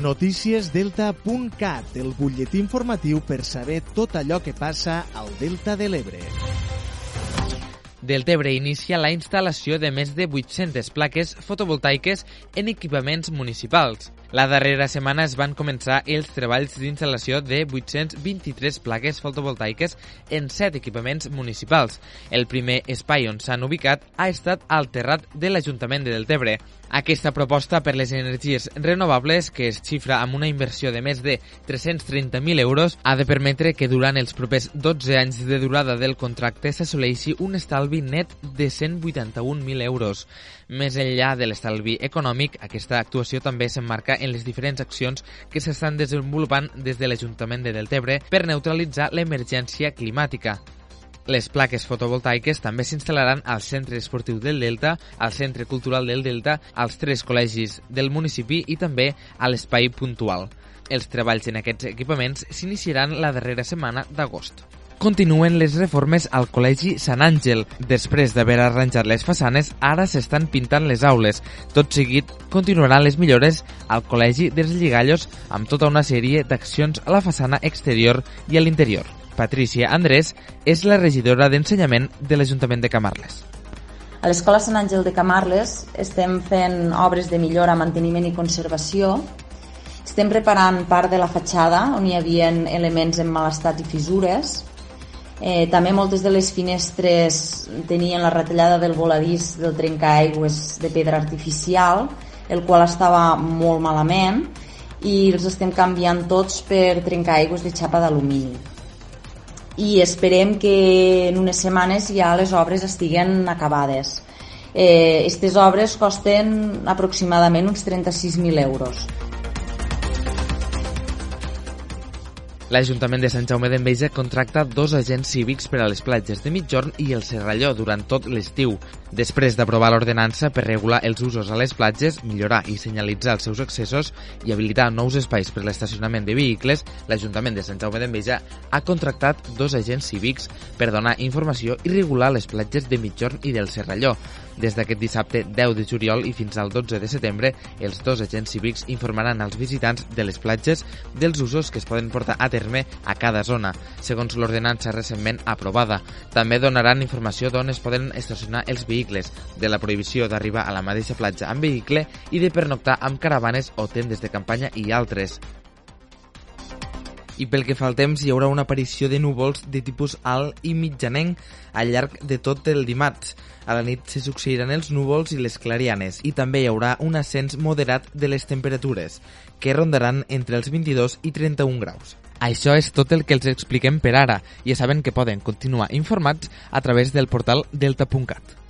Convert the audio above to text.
Noticiesdelta.cat, el butlletí informatiu per saber tot allò que passa al Delta de l'Ebre. Deltebre inicia la instal·lació de més de 800 plaques fotovoltaiques en equipaments municipals. La darrera setmana es van començar els treballs d'instal·lació de 823 plaques fotovoltaiques en 7 equipaments municipals. El primer espai on s'han ubicat ha estat al terrat de l'Ajuntament de Deltebre. Aquesta proposta per les energies renovables, que es xifra amb una inversió de més de 330.000 euros, ha de permetre que durant els propers 12 anys de durada del contracte s'assoleixi un estalvi net de 181.000 euros. Més enllà de l'estalvi econòmic, aquesta actuació també s'emmarca les diferents accions que s'estan desenvolupant des de l'Ajuntament de Deltebre per neutralitzar l'emergència climàtica. Les plaques fotovoltaiques també s'instal·laran al Centre Esportiu del Delta, al Centre Cultural del Delta, als tres col·legis del municipi i també a l'espai puntual. Els treballs en aquests equipaments s'iniciaran la darrera setmana d'agost. Continuen les reformes al Col·legi Sant Àngel. Després d'haver arranjat les façanes, ara s'estan pintant les aules. Tot seguit, continuaran les millores al Col·legi dels Lligallos amb tota una sèrie d'accions a la façana exterior i a l'interior. Patricia Andrés és la regidora d'Ensenyament de l'Ajuntament de Camarles. A l'Escola Sant Àngel de Camarles estem fent obres de millora, manteniment i conservació. Estem preparant part de la fatxada on hi havia elements en mal estat i fissures Eh, també moltes de les finestres tenien la retallada del voladís del trencaaigües de pedra artificial, el qual estava molt malament i els estem canviant tots per trencaaigües de xapa d'alumini. I esperem que en unes setmanes ja les obres estiguen acabades. Eh, estes obres costen aproximadament uns 36.000 euros. L'Ajuntament de Sant Jaume d'Enveja contracta dos agents cívics per a les platges de Mitjorn i el Serralló durant tot l'estiu. Després d'aprovar l'ordenança per regular els usos a les platges, millorar i senyalitzar els seus accessos i habilitar nous espais per l'estacionament de vehicles, l'Ajuntament de Sant Jaume d'Enveja ha contractat dos agents cívics per donar informació i regular les platges de Mitjorn i del Serralló. Des d'aquest dissabte 10 de juliol i fins al 12 de setembre, els dos agents cívics informaran als visitants de les platges dels usos que es poden portar a terme a cada zona, segons l'ordenança recentment aprovada. També donaran informació d'on es poden estacionar els vehicles, de la prohibició d'arribar a la mateixa platja amb vehicle i de pernoctar amb caravanes o tendes de campanya i altres. I pel que fa al temps, hi haurà una aparició de núvols de tipus alt i mitjanenc al llarg de tot el dimarts. A la nit se succeiran els núvols i les clarianes i també hi haurà un ascens moderat de les temperatures, que rondaran entre els 22 i 31 graus. Això és tot el que els expliquem per ara. Ja saben que poden continuar informats a través del portal delta.cat.